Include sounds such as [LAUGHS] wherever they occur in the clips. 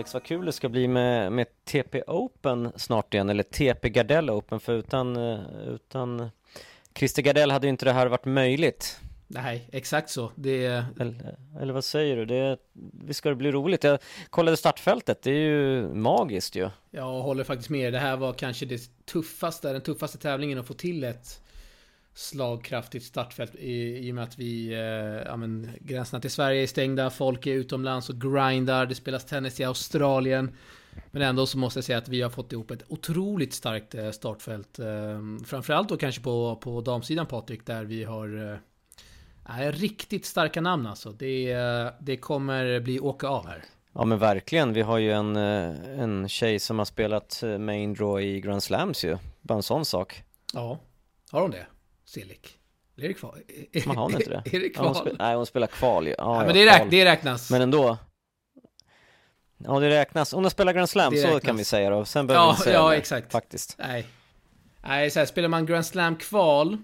Alex, vad kul det ska bli med, med TP Open snart igen, eller TP Gardell Open, för utan, eh, utan Christer Gardell hade ju inte det här varit möjligt. Nej, exakt så. Det... Eller, eller vad säger du? Det, visst ska det bli roligt? Jag kollade startfältet, det är ju magiskt ju. Jag håller faktiskt med. Det här var kanske det tuffaste, den tuffaste tävlingen att få till ett slagkraftigt startfält i, i och med att vi, eh, ja men gränserna till Sverige är stängda, folk är utomlands och grindar, det spelas tennis i Australien. Men ändå så måste jag säga att vi har fått ihop ett otroligt starkt eh, startfält. Eh, framförallt då kanske på, på damsidan Patrik, där vi har eh, riktigt starka namn alltså. Det, det kommer bli åka av här. Ja men verkligen, vi har ju en, eh, en tjej som har spelat eh, main draw i Grand Slams ju. Bara en sån sak. Ja, har hon det? Silik. Är det kval? Man har inte det? är det kval? Ja, hon spel, nej, hon spelar kval ju. Ja, ja, men det, räk, det räknas. Men ändå. Ja, det räknas. Om hon spelar Grand Slam, så kan vi säga då. Sen behöver ja, vi inte säga Ja, det, exakt. Faktiskt. Nej. Nej, så här, spelar man Grand Slam-kval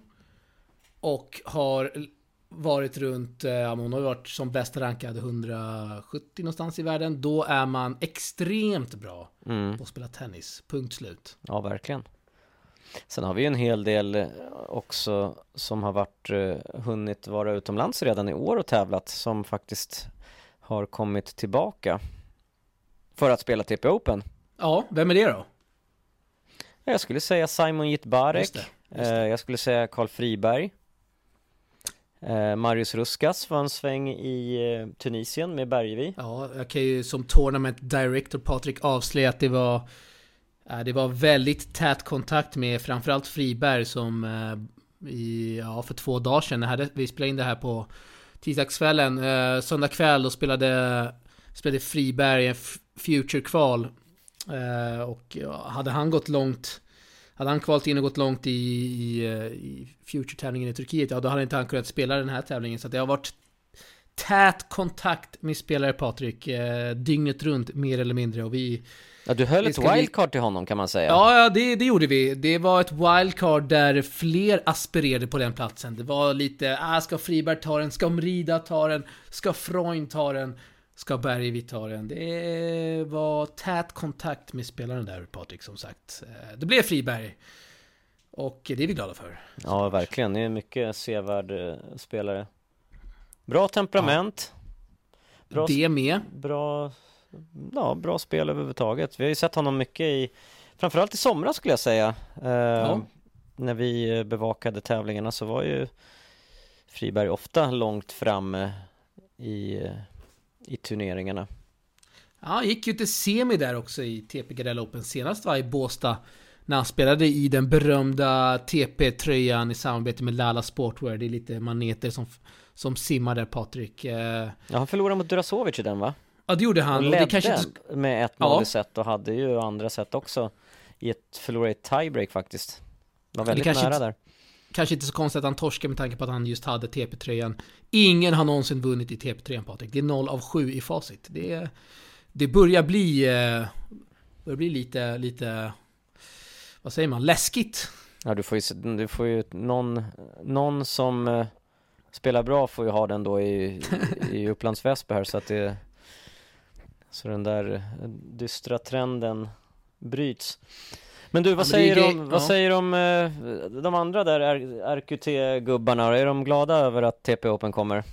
och har varit runt, eh, ja, hon har varit som bäst rankad 170 någonstans i världen. Då är man extremt bra mm. på att spela tennis. Punkt slut. Ja, verkligen. Sen har vi ju en hel del eh, också som har varit, uh, hunnit vara utomlands redan i år och tävlat som faktiskt har kommit tillbaka för att spela TP Open. Ja, vem är det då? Jag skulle säga Simon Jitbarek. Jag skulle säga Karl Friberg. Eh, Marius Ruskas var en sväng i eh, Tunisien med Bergevi. Ja, jag kan ju som tournament director Patrik avslöja att det var Eh, det var väldigt tät kontakt med framförallt Friberg som eh, i, ja, för två dagar sedan, hade, vi spelade in det här på tisdagskvällen, eh, söndag kväll då spelade, spelade Friberg en Future-kval. Eh, och ja, hade han gått långt hade han kvalt in och gått långt i, i, i Future-tävlingen i Turkiet, ja då hade inte han kunnat spela den här tävlingen. Så det har varit tät kontakt med spelare Patrik, eh, dygnet runt mer eller mindre. Och vi, ja, du höll ett wildcard till honom kan man säga. Ja, ja det, det gjorde vi. Det var ett wildcard där fler aspirerade på den platsen. Det var lite, ah, ska Friberg ta den? Ska Mrida ta den? Ska Freund ta den? ska Bergvik ta den. Det var tät kontakt med spelaren där, Patrik, som sagt. Eh, det blev Friberg. Och det är vi glada för. Ja, verkligen. Det är mycket sevärd eh, spelare. Bra temperament. Bra, det med. Bra, ja, bra spel överhuvudtaget. Vi har ju sett honom mycket i, framförallt i somras skulle jag säga. Eh, ja. När vi bevakade tävlingarna så var ju Friberg ofta långt fram i i turneringarna. Ja, han gick ju till semi där också i TP Gardell Open senast var i Båstad. När han spelade i den berömda TP-tröjan i samarbete med Lala Sportwear. Det är lite maneter som, som simmar där Patrik. Eh, ja, han förlorade mot Durasovic i den va? Ja, det gjorde han. Och ledde och det kanske inte... med ett mål ja. i set och hade ju andra set också. I ett förlorade tiebreak faktiskt. Var väldigt nära inte, där. Kanske inte så konstigt att han torskade med tanke på att han just hade TP-tröjan. Ingen har någonsin vunnit i TP-tröjan Patrik. Det är 0 av 7 i facit. Det, det börjar bli, eh, börjar bli lite, lite, vad säger man, läskigt. Ja, du får ju, du får ju någon, någon som eh, spelar bra får ju ha den då i, i Upplands Väsby här så att det, så den där dystra trenden bryts. Men du, vad, ja, säger, om, vad ja. säger om eh, de andra där RQT-gubbarna? Är de glada över att TP Open kommer?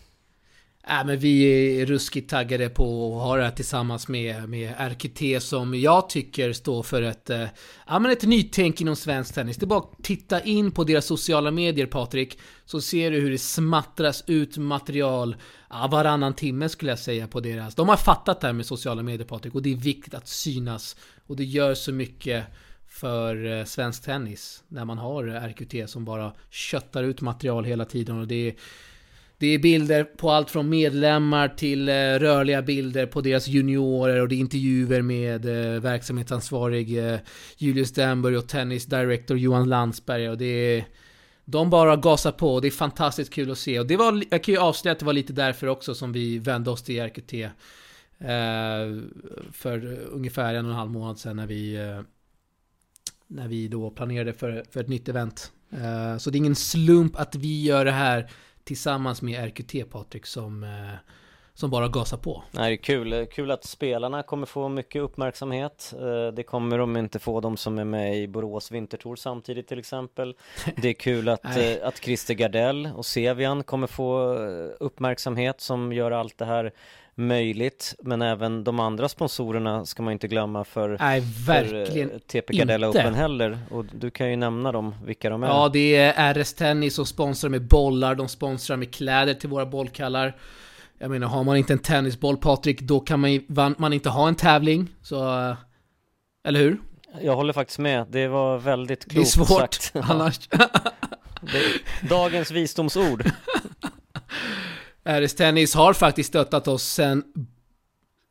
Äh, men vi är ruskigt taggade på att ha det här tillsammans med, med RKT som jag tycker står för ett, äh, ja, men ett nytänk inom svensk tennis. Det är bara att titta in på deras sociala medier Patrik, så ser du hur det smattras ut material ja, varannan timme skulle jag säga på deras. De har fattat det här med sociala medier Patrik och det är viktigt att synas och det gör så mycket för eh, svensk tennis. När man har RQT som bara köttar ut material hela tiden. Och det är, det är bilder på allt från medlemmar till eh, rörliga bilder på deras juniorer och det är intervjuer med eh, verksamhetsansvarig eh, Julius Denberg och tennis director Johan Landsberg. Och det är, de bara gasar på och det är fantastiskt kul att se. Och det var, jag kan ju avslöja att det var lite därför också som vi vände oss till RQT. för ungefär en och en halv månad sedan när vi när vi då planerade för, för ett nytt event. Så det är ingen slump att vi gör det här tillsammans med RQT Patrik som, eh, som bara gasar på. Nej, det är kul, kul att spelarna kommer få mycket uppmärksamhet. Eh, Det kommer de inte få, de som är med i Borås Vintertour samtidigt till exempel. [LAUGHS] Det är kul att, eh, att Christer Gardell och Sevian kommer få eh, uppmärksamhet som gör allt det här möjligt. Men även de andra sponsorerna ska man inte glömma för Nej, verkligen för, TP Gardella inte. Open heller. Och du kan ju nämna dem, vilka de är. Ja, det är RS Tennis som sponsrar med bollar, de sponsrar med kläder till våra bollkallar. Jag menar, har man inte en tennisboll Patrik, då kan man, man inte ha en tävling. Så... eh, Eller hur? Jag håller faktiskt med, det var väldigt Det är klokt svårt sagt [LAUGHS] annars. [LAUGHS] det, Dagens visdomsord [LAUGHS] RS Tennis har faktiskt stöttat oss sen,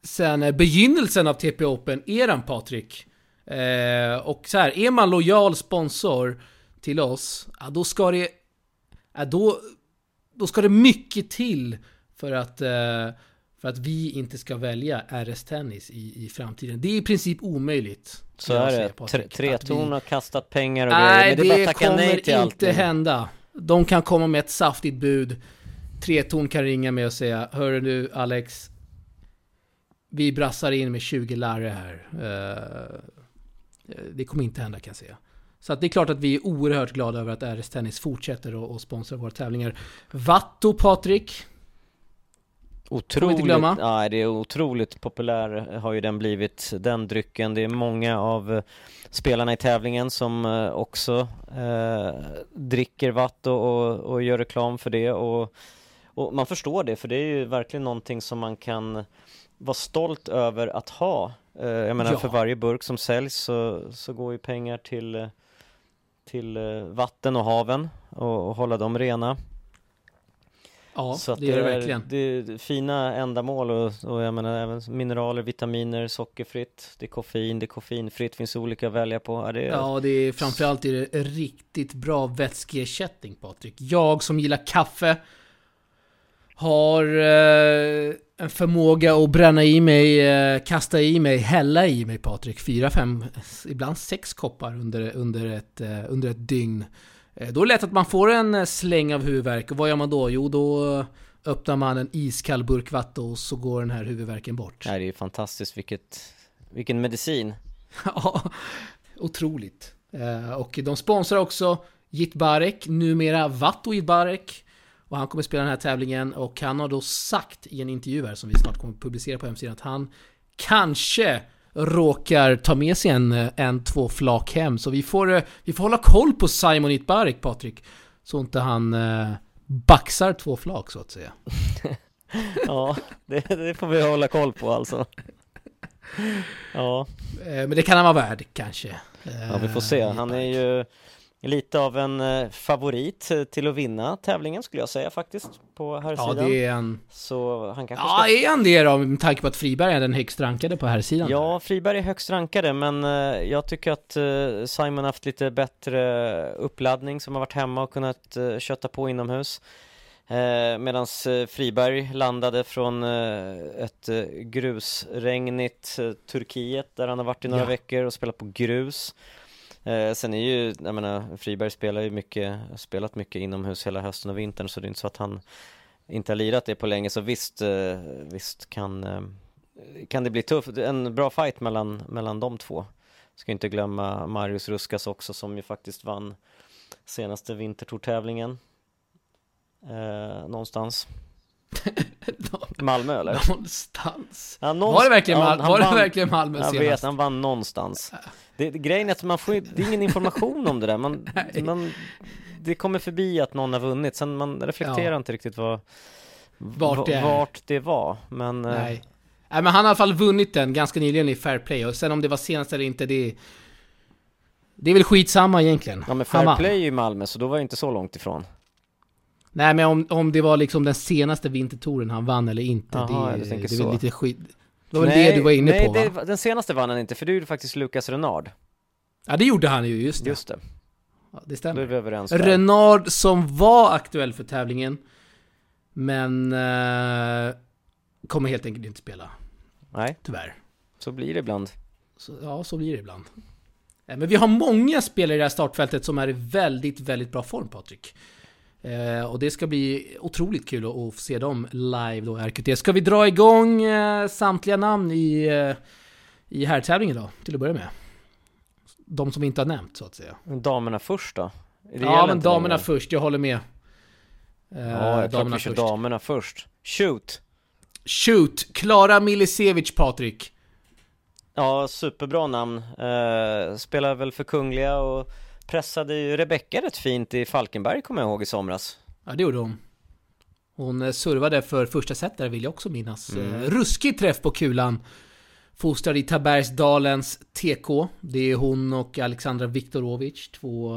sen begynnelsen av TP Open, eran Patrik. Eh, och så här, är man lojal sponsor till oss, ja, då ska det... Ja, då, då ska det mycket till för att, eh, för att vi inte ska välja RS Tennis i, i framtiden. Det är i princip omöjligt. Så är det, Patrik, Tre- har kastat pengar och Nej, grejer, men det det kommer nej inte allting hända. De kan komma med ett saftigt bud. Tretorn kan ringa mig och säga Hör du Alex Vi brassar in med 20 lärare här. Eh, det kommer inte hända kan jag säga. Så att det är klart att vi är oerhört glada över att RS Tennis fortsätter att att sponsra våra tävlingar. Vatto Patrik. Otroligt, inte glömma. nej det är otroligt populär har ju den blivit, den drycken. Det är många av eh, spelarna i tävlingen som eh, också eh, dricker vatt och, och, och gör reklam för det och, och man förstår det för det är ju verkligen någonting som man kan vara stolt över att ha. Eh, jag menar Ja. för varje burk som säljs så, så går ju pengar till, eh, till eh, vatten och haven och, och hålla dem rena. Ja, Så det gör det är- verkligen. Det är fina ändamål och, och jag menar även mineraler, vitaminer, sockerfritt, det är koffein, det är koffeinfritt, finns olika att välja på. Ja, det är, Ja, det är framförallt är det riktigt bra vätskeersättning Patrik. Jag som gillar kaffe har eh, en förmåga att bränna i mig, eh, kasta i mig, hälla i mig Patrik. Fyra, fem, ibland sex koppar under, under, ett, eh, under ett dygn. Eh, då är det lätt att man får en eh, släng av huvudvärk. Och vad gör man då? Jo, då eh, öppnar man en iskall burk vatten och så går den här huvudvärken bort. Det är ju fantastiskt, vilket, vilken medicin. [LAUGHS] Ja, otroligt. Och de sponsrar också Jitbarek, numera Vatto Jitbarek. Och han kommer spela den här tävlingen och han har då sagt i en intervju här som vi snart kommer publicera på hemsidan att han kanske råkar ta med sig en, en två flak hem. Så vi får, eh, vi får hålla koll på Simon Jitbarek, Patrik. Så inte han eh, baxar två flak så att säga. [LAUGHS] Ja, det, det får vi hålla koll på alltså. Ja, Eh, men det kan han vara värd kanske. ja vi får se. Eh, Han är ju lite av en eh, favorit till att vinna tävlingen skulle jag säga faktiskt på här Ja, sidan. det är en... Så han kanske Ja, ska är han det då? Med tanke på att Friberg är den högst rankade på här sidan. Ja, Friberg är högst rankade men eh, jag tycker att eh, Simon haft lite bättre uppladdning som har varit hemma och kunnat kötta på inomhus. Medan Friberg landade från ett grusregnigt Turkiet där han har varit i några Ja. veckor och spelat på grus. Eh, sen är ju, jag menar, Friberg spelar ju mycket, spelat mycket inomhus hela hösten och vintern så det är inte så att han inte har lirat det på länge så visst, eh, visst kan, eh, kan det bli tufft. En bra fight mellan, mellan de två. Ska inte glömma Marius Ruskas också som ju faktiskt vann senaste vintertourtävlingen. Eh, någonstans. [LAUGHS] Malmö eller? Någonstans. Ja, någonst- Var det verkligen, ja, Mal- han var det verkligen Malmö Jag senast? vet, han vann någonstans. Det, det- grejen är att man får ju- det är ingen information om det där. Man, [LAUGHS] man, det kommer förbi att någon har vunnit, sen man reflekterar Ja. inte riktigt vad, Vart det vart det var. Men eh, Nej. Nej, men han har i alla fall vunnit den ganska nyligen i Fair Play. Och sen om det var senast eller inte, det. Det är väl skitsamma egentligen. Ja men fair play är ju i Malmö så då var jag inte så långt ifrån Nej, men om, om det var liksom den senaste vintertouren han vann eller inte, Jaha, det, du tänker det är lite skit... Det var väl det du var inne nej, på det, va? var- den senaste vann han inte för det gjorde faktiskt Lukas Renard Ja, det gjorde han ju, just det. Just det, Ja, det då är stämmer. vi överens där. Renard som var aktuell för tävlingen, men... Eh, kommer helt enkelt inte spela, Nej, tyvärr. så blir det ibland Så, ja, så blir det ibland. Eh, Men vi har många spelare i det här startfältet som är i väldigt, väldigt bra form, Patrik. Eh, och det ska bli otroligt kul att, att få se dem live då, RQT. Ska vi dra igång eh, samtliga namn i, eh, i herrtävlingen då, till att börja med? De som vi inte har nämnt, så att säga. Damerna först då? Ja, men damerna först, jag håller med. Eh, Ja, jag damerna först. damerna först. Shoot! Shoot! Klara Milisevic, Patrik. Ja, superbra namn. Eh, spelar väl för Kungliga och pressade ju Rebecka rätt fint i Falkenberg kommer jag ihåg i somras. Ja, det gjorde hon. Hon eh, servade för första set där vill jag också minnas. Mm. Eh, ruskig träff på kulan. Fostrad i Tabergsdalens TK. Det är hon och Alexandra Viktorovic, två...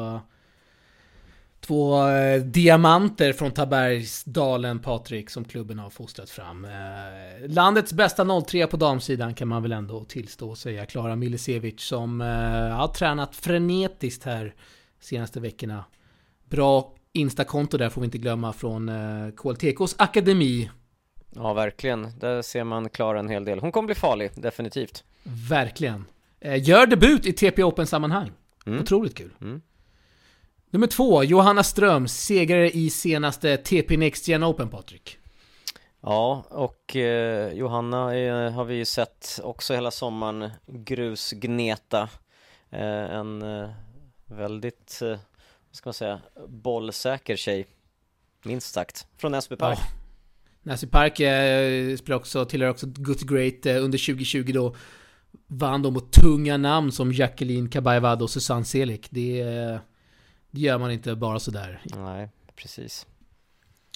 Två eh, diamanter från Tabergsdalen, Patrik, som klubben har fostrat fram. Eh, landets bästa 03 på damsidan kan man väl ändå tillstå och säga. Klara Milisevic som eh, har tränat frenetiskt här senaste veckorna. Bra Instakonto där får vi inte glömma från KLTKs akademi. Ja, verkligen. Där ser man Klara en hel del. Hon kommer bli farlig, definitivt. Verkligen. Gör debut i TP Open-sammanhang. Mm. Otroligt kul. Mm. Nummer två, Johanna Ström, segrare i senaste TP Next Gen Open, Patrik. Ja, och eh, Johanna eh, har vi ju sett också hela sommaren grusgneta. Eh, en eh, väldigt, eh, vad ska man säga, bollsäker tjej. Minst sagt. Från Näsby Park. Ja. Näsby Park eh, spelar också, tillhör också Good Great under 2020 då. Vann de mot tunga namn som Jacqueline Kabayavad och Susanne Selik. Det, eh, det gör man inte bara sådär. Nej, precis.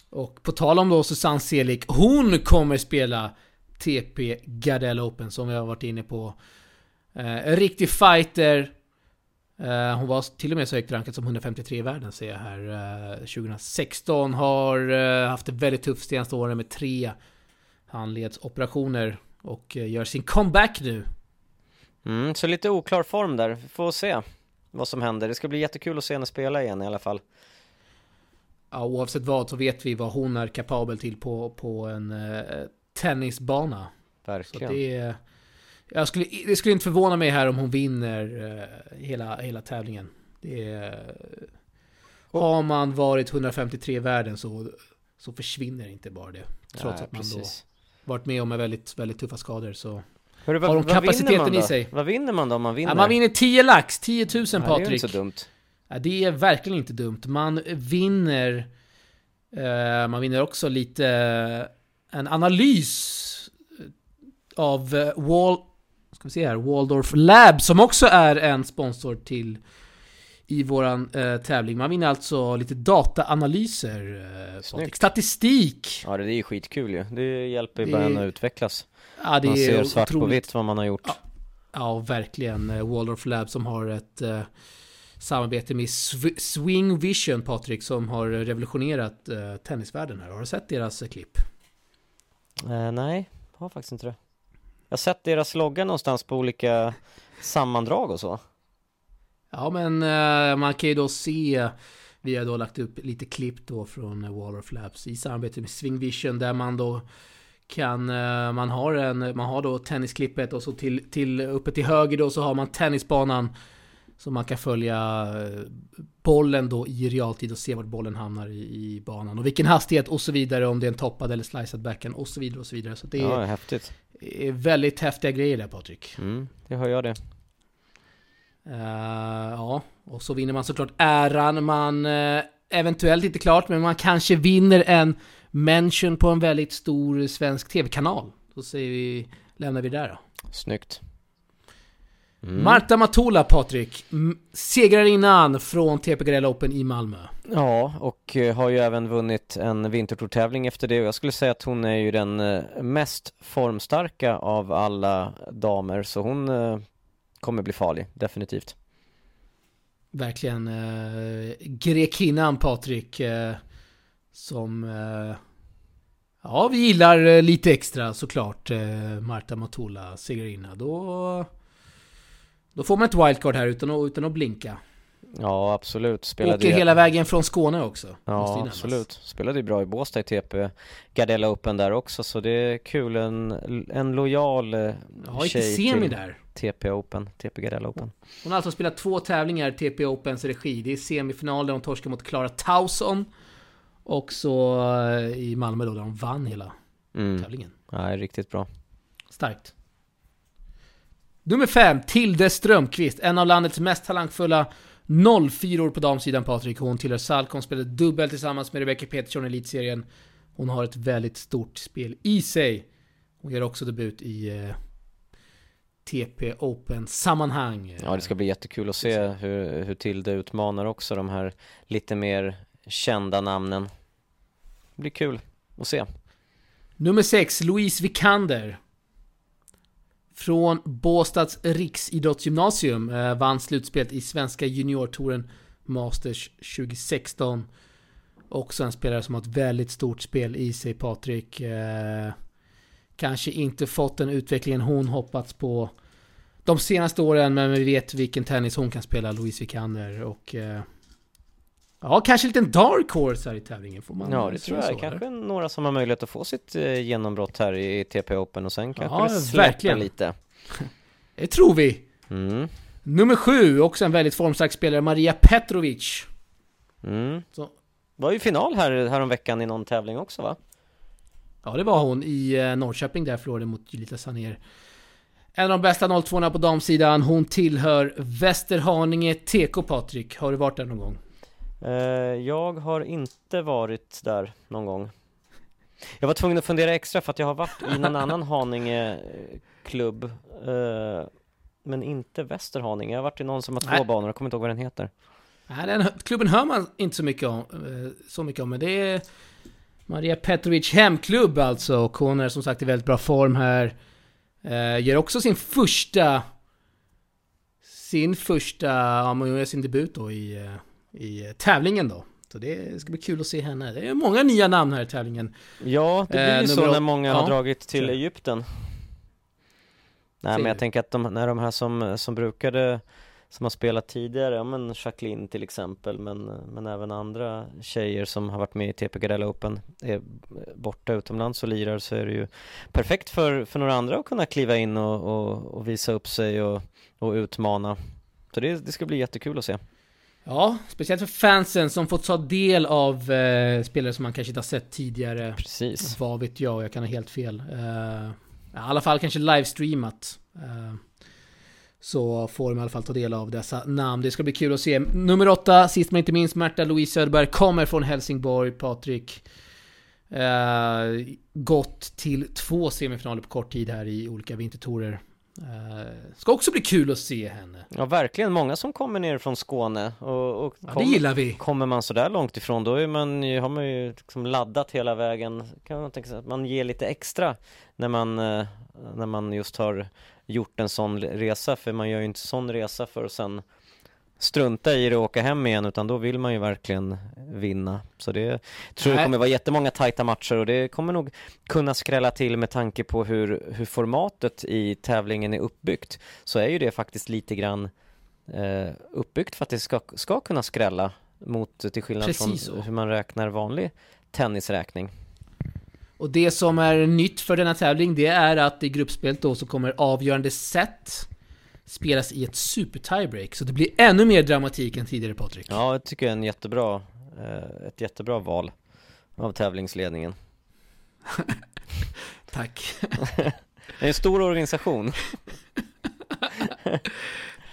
Och på tal om då Susanne Selik, hon kommer spela TP Gardell Open som vi har varit inne på. Eh, en riktig fighter. Eh, hon var till och med så högt rankad som 153 i världen ser jag här. Eh, 2016 har eh, haft det väldigt tufft senaste åren med tre handledsoperationer. Och eh, gör sin comeback nu. Mm, så lite oklar form där. Vi får se vad som händer. Det ska bli jättekul att se henne spela igen i alla fall. Ja, oavsett vad så vet vi vad hon är kapabel till på, på en eh, tennisbana. Så Verkligen. det, jag skulle, det skulle inte förvåna mig här om hon vinner eh, hela, hela tävlingen. Det, är- har man varit 153 i världen så, så försvinner inte bara det. Trots Nej, att man precis. då varit med om väldigt, väldigt tuffa skador. Så. Hörru, Har de kapaciteten i sig? Vad vinner man då om man vinner? Ja, man vinner 10 lax, 10 000 Ja, Det är Patrik. inte så dumt. Ja, det är verkligen inte dumt. Man vinner... Eh, man vinner också lite... eh, En analys av eh, Wall... Ska vi se här, Waldorf Lab som också är en sponsor till i våran eh, tävling. Man vinner alltså lite dataanalyser. Eh. Statistik! Ja, det är ju skitkul ju. Det hjälper ju bara en att utvecklas. Ja, det Man är ser svart på otroligt. vitt vad man har gjort. Ja. Ja, verkligen. Eh, Waldorf Lab som har ett eh, samarbete med Sw- Swing Vision, Patrik, som har revolutionerat eh, tennisvärlden här. Har du sett deras eh, klipp? Eh, nej, har faktiskt inte det. Jag har sett deras logga någonstans på olika sammandrag och så. Ja, men eh, man kan ju då se vi har då lagt upp lite klipp då från eh, Waldorf Labs i samarbete med Swing Vision där man då kan, eh, man har en, man har då tennisklippet och så till, till uppe till höger då så har man tennisbanan så man kan följa eh, bollen då i realtid och se vart bollen hamnar i, i banan och vilken hastighet och så vidare om det är en toppad eller slicead backhand och så vidare och så vidare. Så det Ja, är, häftigt. är väldigt häftiga grejer där Patrik. Mm, det hör jag det. Ja, och så vinner man såklart äran. Man eh, eventuellt inte klart, men man kanske vinner en mention på en väldigt stor svensk tv-kanal. Då säger vi, lämnar vi det där då. Snyggt. Mm. Marta Matula, Patrik. Segrarinnan från TP Garella Open i Malmö. Ja, och eh, har ju även vunnit en vintertourtävling efter det jag skulle säga att hon är ju den eh, mest formstarka av alla damer så hon kommer bli farlig, definitivt. Verkligen eh, grekinnan Patrik. Eh, som... Eh, ja, vi gillar eh, lite extra såklart. Eh, Marta Matula, segrarinna. Då... Då får man ett wildcard här utan att, utan att blinka. Ja, absolut. Spelade Åker hela vägen från Skåne också. Ja, absolut. Spelade ju bra i Båstad i TP Gardella Open där också så det är kul. En, en lojal eh, Ja, tjej till där. TP Open, TP Gardella Open. Hon har alltså spelat två tävlingar i TP Opens regi. Det är semifinal där hon torskar mot Clara Tauson. Och så eh, i Malmö då, där de vann hela Mm. tävlingen. Ja, riktigt bra. Starkt. Nummer fem, Tilde Strömqvist. En av landets mest talangfulla 04 på damsidan Patrik. Hon tillhör Salcom, spelade dubbel tillsammans med Rebecca Petersson i Elitserien. Hon har ett väldigt stort spel i sig. Hon gör också debut i eh, TP Open-sammanhang. Ja, det ska bli jättekul att se hur, hur Tilde utmanar också de här lite mer kända namnen. Det blir kul att se. Nummer 6, Louise Vikander. Från Båstads riksidrottsgymnasium. Eh, vann slutspelet i Svenska juniortouren Masters 2016. Också en spelare som har ett väldigt stort spel i sig, Patrik. Eh, kanske inte fått den utvecklingen hon hoppats på de senaste åren, men vi vet vilken tennis hon kan spela, Louise Vikander. Och... Eh, ja, kanske en liten dark horse här i tävlingen, får man Ja, det tror jag. så, eller? Kanske några som har möjlighet att få sitt eh, genombrott här i TP Open och sen kanske Ja, det släpper verkligen. lite. [LAUGHS] Det tror vi! Mm. Nummer sju, också en väldigt formstark spelare, Maria Petrovic. Mm. Så- Var ju final här, här om veckan i någon tävling också va? Ja, det var hon i eh, Norrköping där förlorade mot Julita Saner. En av de bästa 02 på damsidan. Hon tillhör Västerhaninge TK Patrik. Har du varit där någon gång? Eh, jag har inte varit där någon gång. Jag var tvungen att fundera extra för att jag har varit i någon annan [LAUGHS] Haninge-klubb. Eh, men inte Västerhaninge. Jag har varit i någon som har två Nej. banor, jag kommer inte ihåg vad den heter. Nej, den klubben hör man inte så mycket om, så mycket om, men det är Maria Petrovic hemklubb alltså. Och hon är som sagt i väldigt bra form här. Eh, gör också sin första... Sin första... Ja, hon gör sin debut då i, eh, i eh, tävlingen då. Så det ska bli kul att se henne. Det är många nya namn här i tävlingen. Ja, det blir Eh, ju så nummer när många ja, har dragit till jag. Egypten. Nej, men jag tänker att de, när de här som, som brukade, som har spelat tidigare, ja men Jacqueline till exempel, men, men även andra tjejer som har varit med i TP Gardella Open är borta utomlands och lirar så är det ju perfekt för, för några andra att kunna kliva in och, och, och visa upp sig och, och utmana. Så det, det ska bli jättekul att se. Ja, speciellt för fansen som fått ta del av eh, spelare som man kanske inte har sett tidigare. Precis. Vad vet jag, jag kan ha helt fel. Eh, I alla fall kanske livestreamat. Eh, så får de i alla fall ta del av dessa namn. Det ska bli kul att se. Nummer åtta, sist men inte minst, Märta Louise Söderberg kommer från Helsingborg. Patrik. Eh, gått till två semifinaler på kort tid här i olika vintertorer. Eh, ska också bli kul att se henne. Ja, verkligen många som kommer ner från Skåne och, och Ja, det kommer- gillar vi. Kommer man så där långt ifrån då är man, har man ju liksom laddat hela vägen Kan man tänka sig att man ger lite extra när man, eh, när man just har gjort en sån resa För man gör ju inte sån resa för att sen strunta i det och åka hem igen utan då vill man ju verkligen vinna Så det tror jag kommer vara jättemånga tajta matcher och det kommer nog kunna skrälla till med tanke på hur, hur formatet i tävlingen är uppbyggt Så är ju det faktiskt lite grann eh, uppbyggt för att det ska, ska kunna skrälla mot, till skillnad Precis från så. hur man räknar vanlig tennisräkning. Och det som är nytt för denna tävling, det är att i gruppspelet då så kommer avgörande set spelas i ett super tiebreak. Så det blir ännu mer dramatik än tidigare Patrik. Ja, jag tycker jag är en jättebra, eh, ett jättebra val av tävlingsledningen. [LAUGHS] Tack. Det är en stor organisation. [LAUGHS]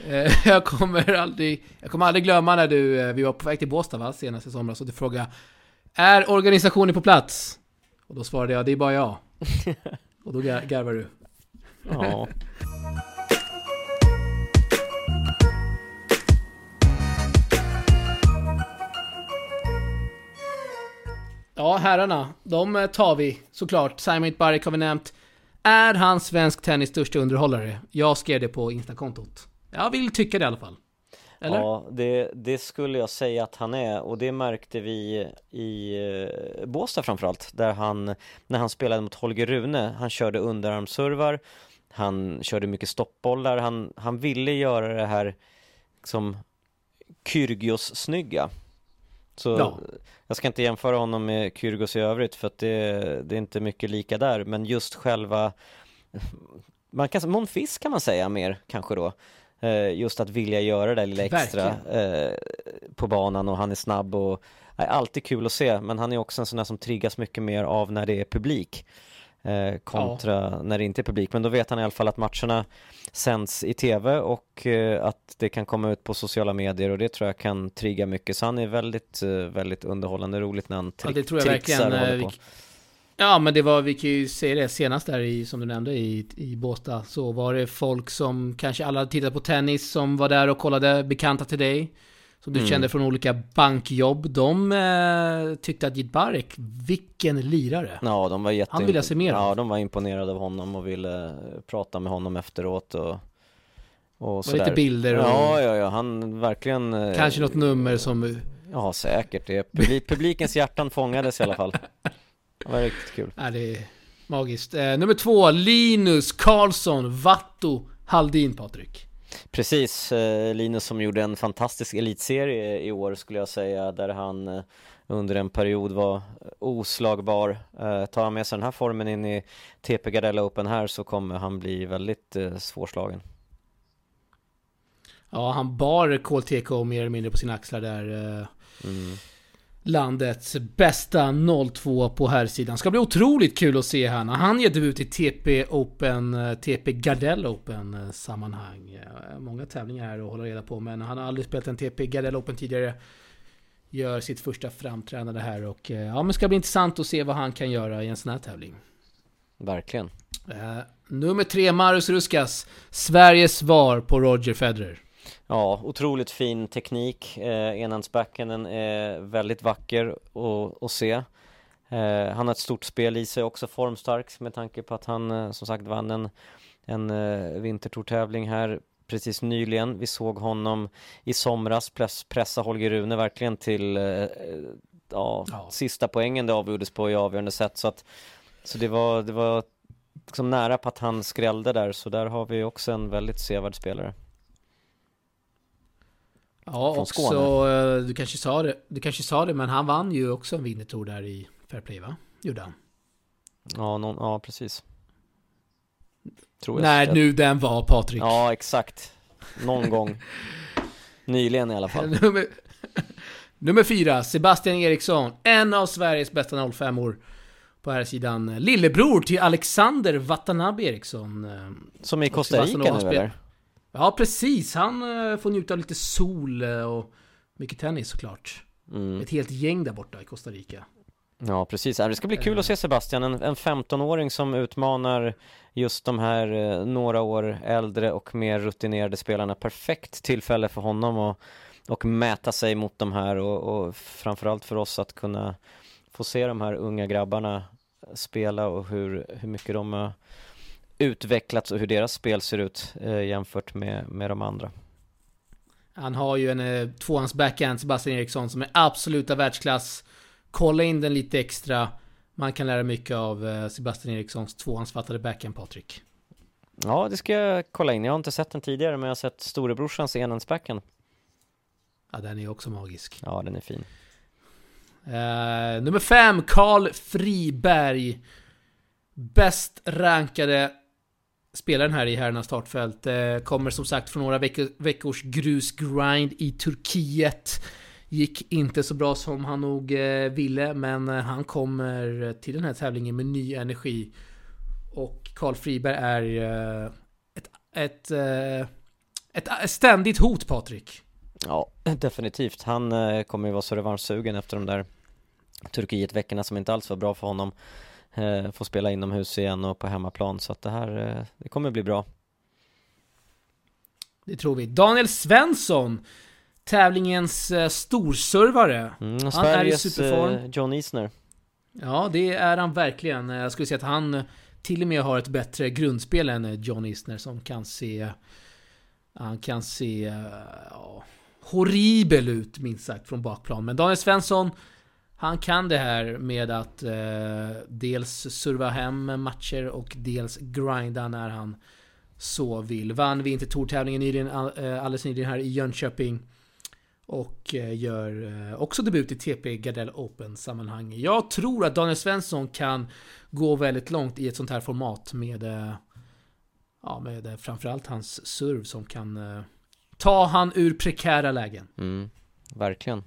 Eh, jag kommer aldrig, jag kommer aldrig glömma när du, eh, vi var på väg till Båstad va, senast i somras och du frågade Är organisationen på plats? Och då svarade jag, det är bara jag. [LAUGHS] Och då gar- garvar du. Ja, Ja, herrarna, de eh, tar vi såklart. Simon Barek har vi nämnt. Är han svensk tennis största underhållare? Jag skrev det på Instakontot. Jag vill tycka det i alla fall. Eller? ja det, det skulle jag säga att han är. Och det märkte vi i eh, Båstad framförallt där han, när han spelade mot Holger Rune, han körde underarmsservar. Han körde mycket stoppbollar, han, han ville göra det här som Kyrgios-snygga Så Ja. jag ska inte jämföra honom med Kyrgios i övrigt för att det, det är inte mycket lika där. Men just själva man kan, Monfils kan man säga mer kanske då Just att vilja göra det där lilla extra eh, på banan och han är snabb och är alltid kul att se, men han är också en sån där som triggas mycket mer av när det är publik eh, kontra ja. när det inte är publik. Men då vet han i alla fall att matcherna sänds i tv och eh, att det kan komma ut på sociala medier och det tror jag kan trigga mycket. Så han är väldigt, eh, väldigt underhållande roligt när han tri- ja, det tror jag verkligen. Ja, men det var, vi kan ju säga det senast där i, som du nämnde, i, i Båstad. Så var det folk som kanske alla tittat på tennis som var där och kollade, bekanta till dig. Som du mm. kände från olika bankjobb. De eh, tyckte att Jitbarek, vilken lirare! Ja, de var jätte... Han ville se mer Ja, de var imponerade av honom och ville prata med honom efteråt och och, och lite bilder och... Ja, ja, ja, han verkligen eh, Kanske något nummer som Ja, säkert det. Publik, publikens hjärtan fångades i alla fall [LAUGHS] Det var riktigt kul Ja, det är magiskt eh, Nummer två, Linus Karlsson Vatto Haldin, Patrik Precis, eh, Linus som gjorde en fantastisk elitserie i år skulle jag säga där han eh, under en period var oslagbar. Eh, tar han med sig den här formen in i TP Gardella Open här så kommer han bli väldigt svårslagen. Ja, han bar KTK mer eller mindre på sina axlar där. Mm landets bästa 02 på här sidan. Ska bli otroligt kul att se här när han ger debut i TP Open, eh, TP Gardell Open eh, sammanhang. Många tävlingar här att hålla reda på men han har aldrig spelat en TP Gardell Open tidigare. Gör sitt första framträdande här och eh, ja men ska bli intressant att se vad han kan göra i en sån här tävling. Verkligen. Uh, nummer tre, Marius Ruskas. Sveriges svar på Roger Federer. Ja, otroligt fin teknik. Eh, enhandsbackhanden är väldigt vacker att, se. Eh, han har ett stort spel i sig, också formstark med tanke på att han eh, som sagt vann en, en eh, vintertourtävling här precis nyligen. Vi såg honom i somras press, pressa Holger Rune verkligen till eh, ja, ja. sista poängen det avgjordes på i avgörande sätt. Så, att, så det var, det var liksom nära på att han skrällde där, så där har vi också en väldigt sevärd spelare. Ja, också, Skåne. Eh, du kanske sa det, du kanske sa det, men han vann ju också en vintertour där i Fairplay va? Gjorde han? Ja, någon, ja precis. Tror När nu den var Patrik. Ja, exakt. Någon [LAUGHS] gång. Nyligen i alla fall. nummer, [LAUGHS] nummer fyra, Sebastian Eriksson. En av Sveriges bästa 05-or. På här sidan. Lillebror till Alexander Watanabe Eriksson. Eh, Som i Costa Rica nu eller? Ja, precis. Han uh, får njuta av lite sol uh, och mycket tennis såklart. Mm. Ett helt gäng där borta i Costa Rica. Ja, precis. Det ska bli kul att se Sebastian, en, en 15-åring som utmanar just de här eh, några år äldre och mer rutinerade spelarna. Perfekt tillfälle för honom att och mäta sig mot de här och, och framförallt för oss att kunna få se de här unga grabbarna spela och hur, hur mycket de har utvecklats och hur deras spel ser ut eh, jämfört med, med de andra. Han har ju en eh, tvåhands backhand, Sebastian Eriksson, som är absoluta världsklass. Kolla in den lite extra. Man kan lära mycket av eh, Sebastian Erikssons tvåhandsfattade backhand, Patrik. Ja, det ska jag kolla in. Jag har inte sett den tidigare, men jag har sett storebrorsans enhandsbackhand. Ja, den är också magisk. Ja, den är fin. Uh, nummer fem, Karl Friberg. Bäst rankade spelaren här i herrarnas startfält. Eh, kommer som sagt från några veckors grusgrind i Turkiet. Gick inte så bra som han nog eh, ville, men eh, han kommer till den här tävlingen med ny energi. Och Karl Friberg är ett, ett, ett, ett ständigt hot, Patrik. Ja, definitivt. Han kommer ju vara så revanschsugen efter de där Turkiet-veckorna som inte alls var bra för honom eh, få spela inomhus igen och på hemmaplan så att det här, eh, det kommer bli bra. Det tror vi. Daniel Svensson, tävlingens eh, storservare. Mm, han är i superform. Eh, John Isner. Ja, det är han verkligen. Jag skulle säga att han till och med har ett bättre grundspel än John Isner som kan se... Han kan se... Ja, horribel ut minst sagt från bakplan. Men Daniel Svensson han kan det här med att eh, dels serva hem matcher och dels grinda när han så vill. Vann vintertourtävlingen nyligen, eh, alldeles nyligen här i Jönköping. Och eh, gör eh, också debut i TP Gardell Open-sammanhang. Jag tror att Daniel Svensson kan gå väldigt långt i ett sånt här format med, eh, ja, med eh, framförallt hans serv som kan ta han ur prekära lägen. Mm, verkligen.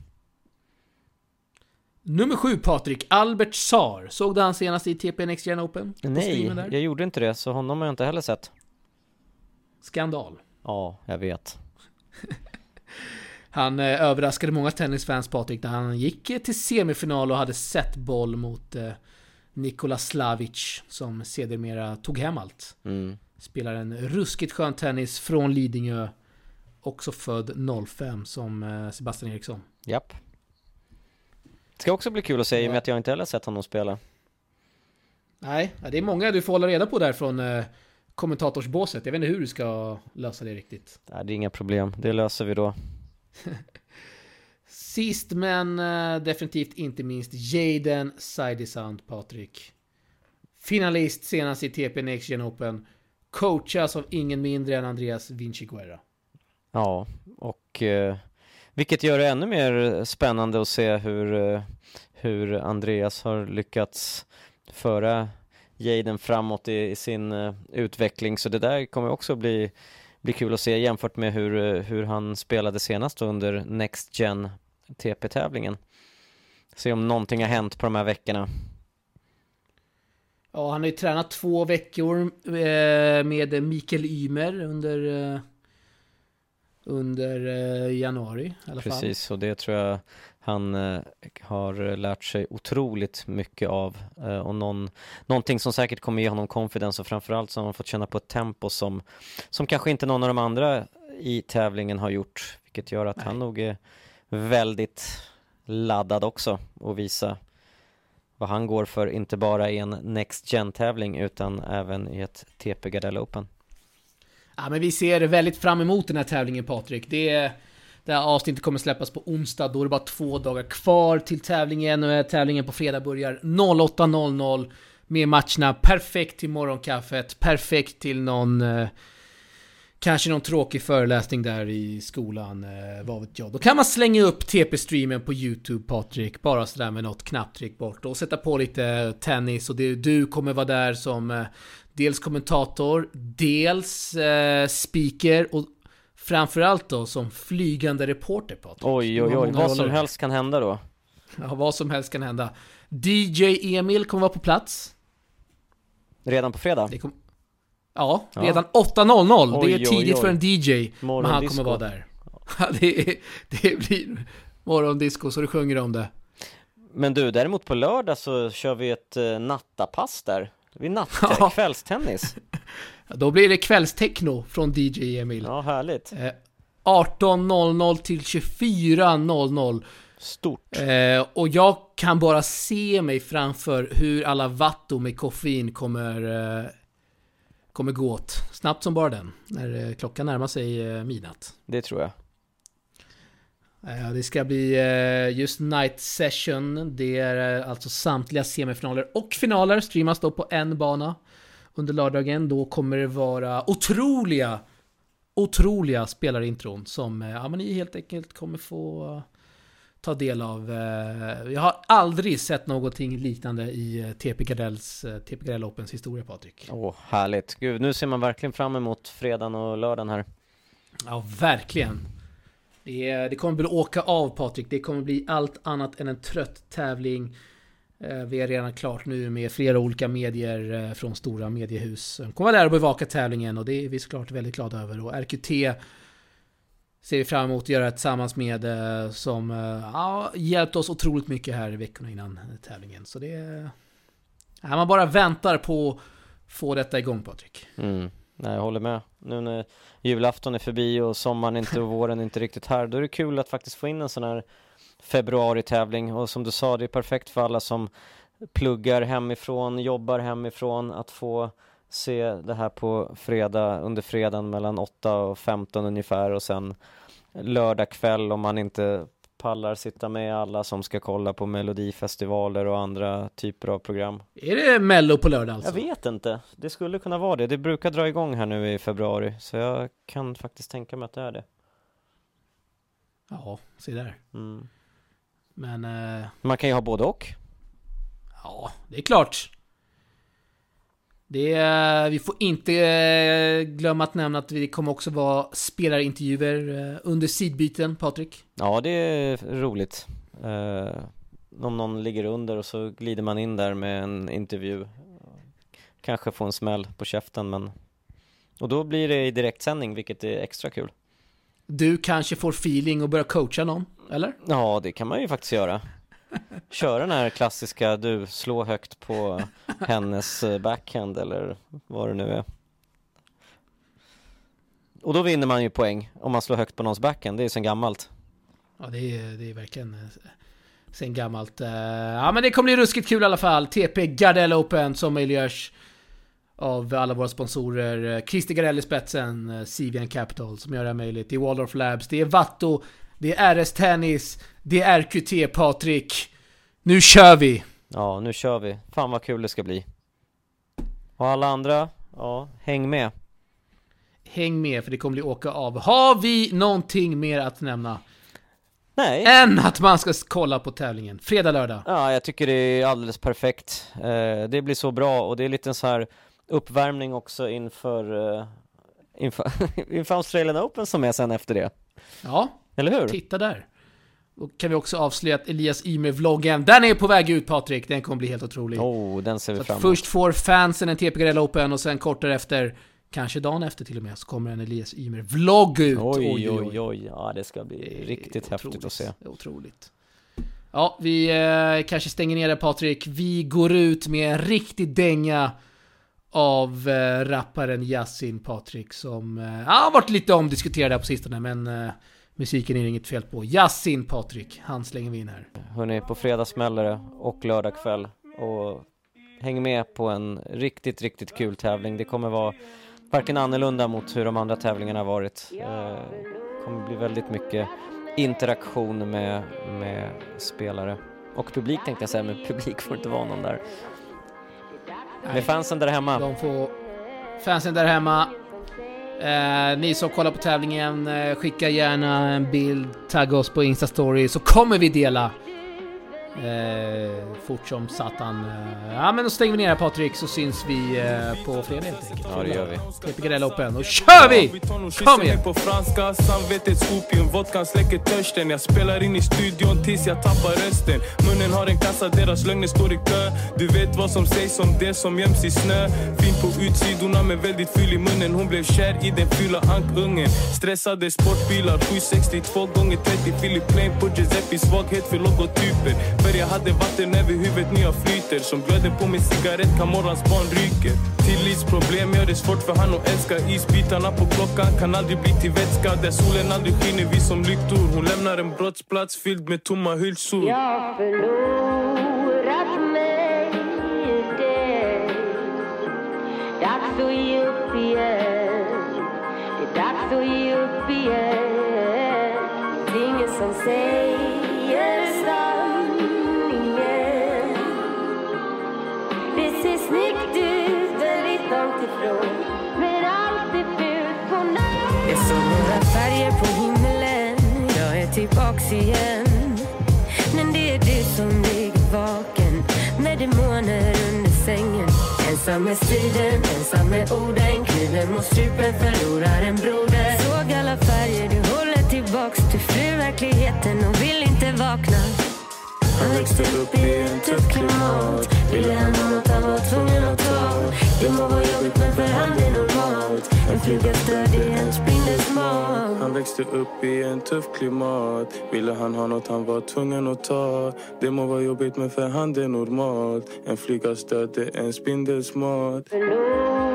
Nummer sju Patrik, Albert Sar. Såg du han senast i TP Next Gen Open? Nej, jag gjorde inte det, så honom har jag inte heller sett. Skandal. Ja, jag vet. [LAUGHS] Han eh, överraskade många tennisfans Patrik när han gick till semifinal och hade sett boll mot eh, Nikola Slavic som sedermera tog hem allt. Mm. Spelar en ruskigt skön tennis från Lidingö. Också född 05 som eh, Sebastian Eriksson. Japp. Ska också bli kul att se i och med att jag inte heller sett honom spela. Nej, det är många du får hålla reda på där från eh, kommentatorsbåset. Jag vet inte hur du ska lösa det riktigt. Nej, det är inga problem, det löser vi då. [LAUGHS] Sist men eh, definitivt inte minst Jaden Sidesand Patrik. Finalist senast i TP Next Gen Open. Coachas av ingen mindre än Andreas Vinci Guerra. Ja, och eh, vilket gör det ännu mer spännande att se hur, eh, hur Andreas har lyckats föra Jaden framåt i, i sin eh, utveckling. Så det där kommer också bli, bli kul att se jämfört med hur, eh, hur han spelade senast under Next Gen TP-tävlingen. Se om någonting har hänt på de här veckorna. Ja, han har ju tränat två veckor med Mikael Ymer under, under eh, januari i alla fall. Precis, och det tror jag han eh, har lärt sig otroligt mycket av eh, och någon, någonting som säkert kommer ge honom confidence och framförallt har han fått känna på ett tempo som, som kanske inte någon av de andra i tävlingen har gjort, vilket gör att Nej. han nog är väldigt laddad också och visa vad han går för, inte bara i en Next Gen-tävling utan även i ett TP Gardell Open. Ja, men vi ser väldigt fram emot den här tävlingen Patrik. Det, det här avsnittet kommer släppas på onsdag, då är det bara två dagar kvar till tävlingen och eh, tävlingen på fredag börjar 08.00 med matcherna. Perfekt till morgonkaffet, perfekt till någon eh, Kanske någon tråkig föreläsning där i skolan, eh, vad vet jag. Då kan man slänga upp TP-streamen på YouTube Patrik, bara sådär med något knapptryck bort. Och sätta på lite tennis. Och det, du kommer vara där som eh, dels kommentator, dels eh, speaker och framförallt då som flygande reporter Patrik. Oj oj oj, vad som helst kan hända då. Ja, vad som helst kan hända. DJ Emil kommer vara på plats. Redan på fredag? Kom... Ja, Ja. redan 8.00. Det Oj, är oj, tidigt oj. för en DJ. Men han kommer vara där. Ja, det, är, det blir morgondisco så du sjunger om det. Men du, däremot på lördag så kör vi ett uh, nattapass där. Vi natt, [LAUGHS] Ja. kvällstennis. Då blir det kvällstechno från DJ Emil. Ja, härligt. Eh, 18.00 till 24.00. Stort. Eh, och jag kan bara se mig framför hur alla vatto med koffein kommer, eh, kommer gå åt. Snabbt som bara den. När eh, klockan närmar sig eh, midnatt. Det tror jag. Eh, Det ska bli eh, just Night Session. Det är eh, alltså samtliga semifinaler och finaler streamas då på en bana under lördagen. Då kommer det vara otroliga, otroliga spelarintron som ja, men ni helt enkelt kommer få ta del av. Jag har aldrig sett någonting liknande i TP Gardells, TP Gardell Opens historia Patrik. Åh, härligt. Gud, nu ser man verkligen fram emot fredagen och lördagen här. Ja, verkligen. Det, det kommer bli åka av Patrik. Det kommer bli allt annat än en trött tävling. Eh, vi är redan klart nu med flera olika medier eh, från stora mediehus. som kommer vara där och bevaka tävlingen och det är vi såklart väldigt glada över. Och RQT ser vi fram emot att göra tillsammans med eh, som ja, hjälpt oss otroligt mycket här i veckorna innan tävlingen. Så det är... Ja, man bara väntar på att få detta igång Patrik. Mm. Nej, jag håller med. Nu när julafton är förbi och sommaren inte och våren inte riktigt här, då är det kul att faktiskt få in en sån här februari-tävling och som du sa, det är perfekt för alla som pluggar hemifrån, jobbar hemifrån, att få se det här på fredag, under fredagen mellan 8 och 15 ungefär och sen lördag kväll om man inte pallar sitta med alla som ska kolla på melodifestivaler och andra typer av program. Är det Mello på lördag alltså? Jag vet inte, det skulle kunna vara det. Det brukar dra igång här nu i februari, så jag kan faktiskt tänka mig att det är det. Ja, se där. Mm. Men eh, Man kan ju ha både och. ja, det är klart. Det vi får inte eh, glömma att nämna att det kommer också vara spelarintervjuer eh, under sidbyten, Patrik. Ja, det är roligt. Eh, om någon ligger under och så glider man in där med en intervju. Kanske få en smäll på käften men och då blir det i direktsändning vilket är extra kul. Du kanske får feeling och börjar coacha någon, eller? Ja, det kan man ju faktiskt göra. Köra den här klassiska, du-slå-högt-på-hennes-backhand eh, eller vad det nu är. Och då vinner man ju poäng om man slår högt på någons backhand, det är ju sen gammalt. Ja, det är, det är verkligen eh, sen gammalt. Eh, ja, men det kommer bli ruskigt kul i alla fall. TP Gardell Open som möjliggörs av alla våra sponsorer. Christer Gardell i spetsen, Sivian Capital som gör det här möjligt. Det är Waldorf Labs, det är Vatto, det är RS Tennis, det är RQT Patrik. Nu kör vi! Ja, nu kör vi. Fan vad kul det ska bli. Och alla andra, ja, häng med. Häng med för det kommer bli åka av. Har vi någonting mer att nämna? Nej. Än att man ska kolla på tävlingen. Fredag, lördag. Ja, jag tycker det är alldeles perfekt. Eh, det blir så bra och det är lite så här uppvärmning också inför, uh, inför, [LAUGHS] inför Australian Open som är sen efter det. Ja, eller hur? Titta där. Då kan vi också avslöja att Elias Ymer-vloggen, den är på väg ut Patrik, den kommer bli helt otrolig. Oh, den ser vi fram emot. Först får fansen en TP Garell Open och sen kort därefter, kanske dagen efter till och med, så kommer en Elias Ymer-vlogg ut. Oj, oj, oj, oj, ja det ska bli riktigt häftigt att se. Otroligt. Ja, vi eh, kanske stänger ner det Patrik. Vi går ut med en riktig dänga av eh, rapparen Yasin Patrik som eh, har varit lite omdiskuterad här på sistone men eh, musiken är det inget fel på. Yasin Patrik, han slänger vi in här. Hörni, på fredag smäller det och lördag kväll och häng med på en riktigt, riktigt kul tävling. Det kommer vara varken annorlunda mot hur de andra tävlingarna har varit. Det eh, kommer bli väldigt mycket interaktion med, med spelare och publik tänkte jag säga, men publik får inte vara någon där. Med fansen där hemma. De får fansen där hemma. Eh, ni som kollar på tävlingen, eh, skicka gärna en bild, tagga oss på Instastory så kommer vi dela. Eh, fort som satan. Eh, ja men då stänger vi ner här Patrik så syns vi eh, på fredag helt enkelt. Ja det gör vi. TP Garell Open. Då kör vi! Kom igen! på franska, samvetets opium, vodkan släcker törsten. Jag spelar in i studion tills jag tappar rösten. Munnen har en kassa, deras lögner står i kö. Du vet vad som sägs om det som göms i snö. Fin på utsidorna men väldigt ful i munnen. Hon blev kär i den fula ankungen. Stressade sportbilar, 762 gånger 30 Philip Plain på Giuseppe. Svaghet för logotyper. För jag hade vatten över huvudet när jag flyter. Som glöden på min cigarett kan morgons barn ryker. Tillitsproblem gör det svårt för han att älska. Isbitarna på klockan kan aldrig bli till vätska. Där solen aldrig skiner vi som lyktor. Hon lämnar en brottsplats fylld med tomma hylsor. Jag förlorar. Färger på himmelen Jag är tillbaks igen. Men det är du som ligger vaken. Med demoner under sängen. Ensam med striden, ensam med orden. Kniven mot strupen, förlorar en broder. Såg alla färger, du håller tillbaks Du flyr verkligheten och vill inte vakna han växte upp i en tuff klimat. Ville han ha något han var tvungen att ta Det må vara jobbigt men för han är normalt. En flugas död i en spindels mag Han växte upp i en tuff klimat. Ville han ha något han var tvungen att ta? Det må vara jobbigt men för han det är normalt. En flygas död är en spindels mat. Förlorat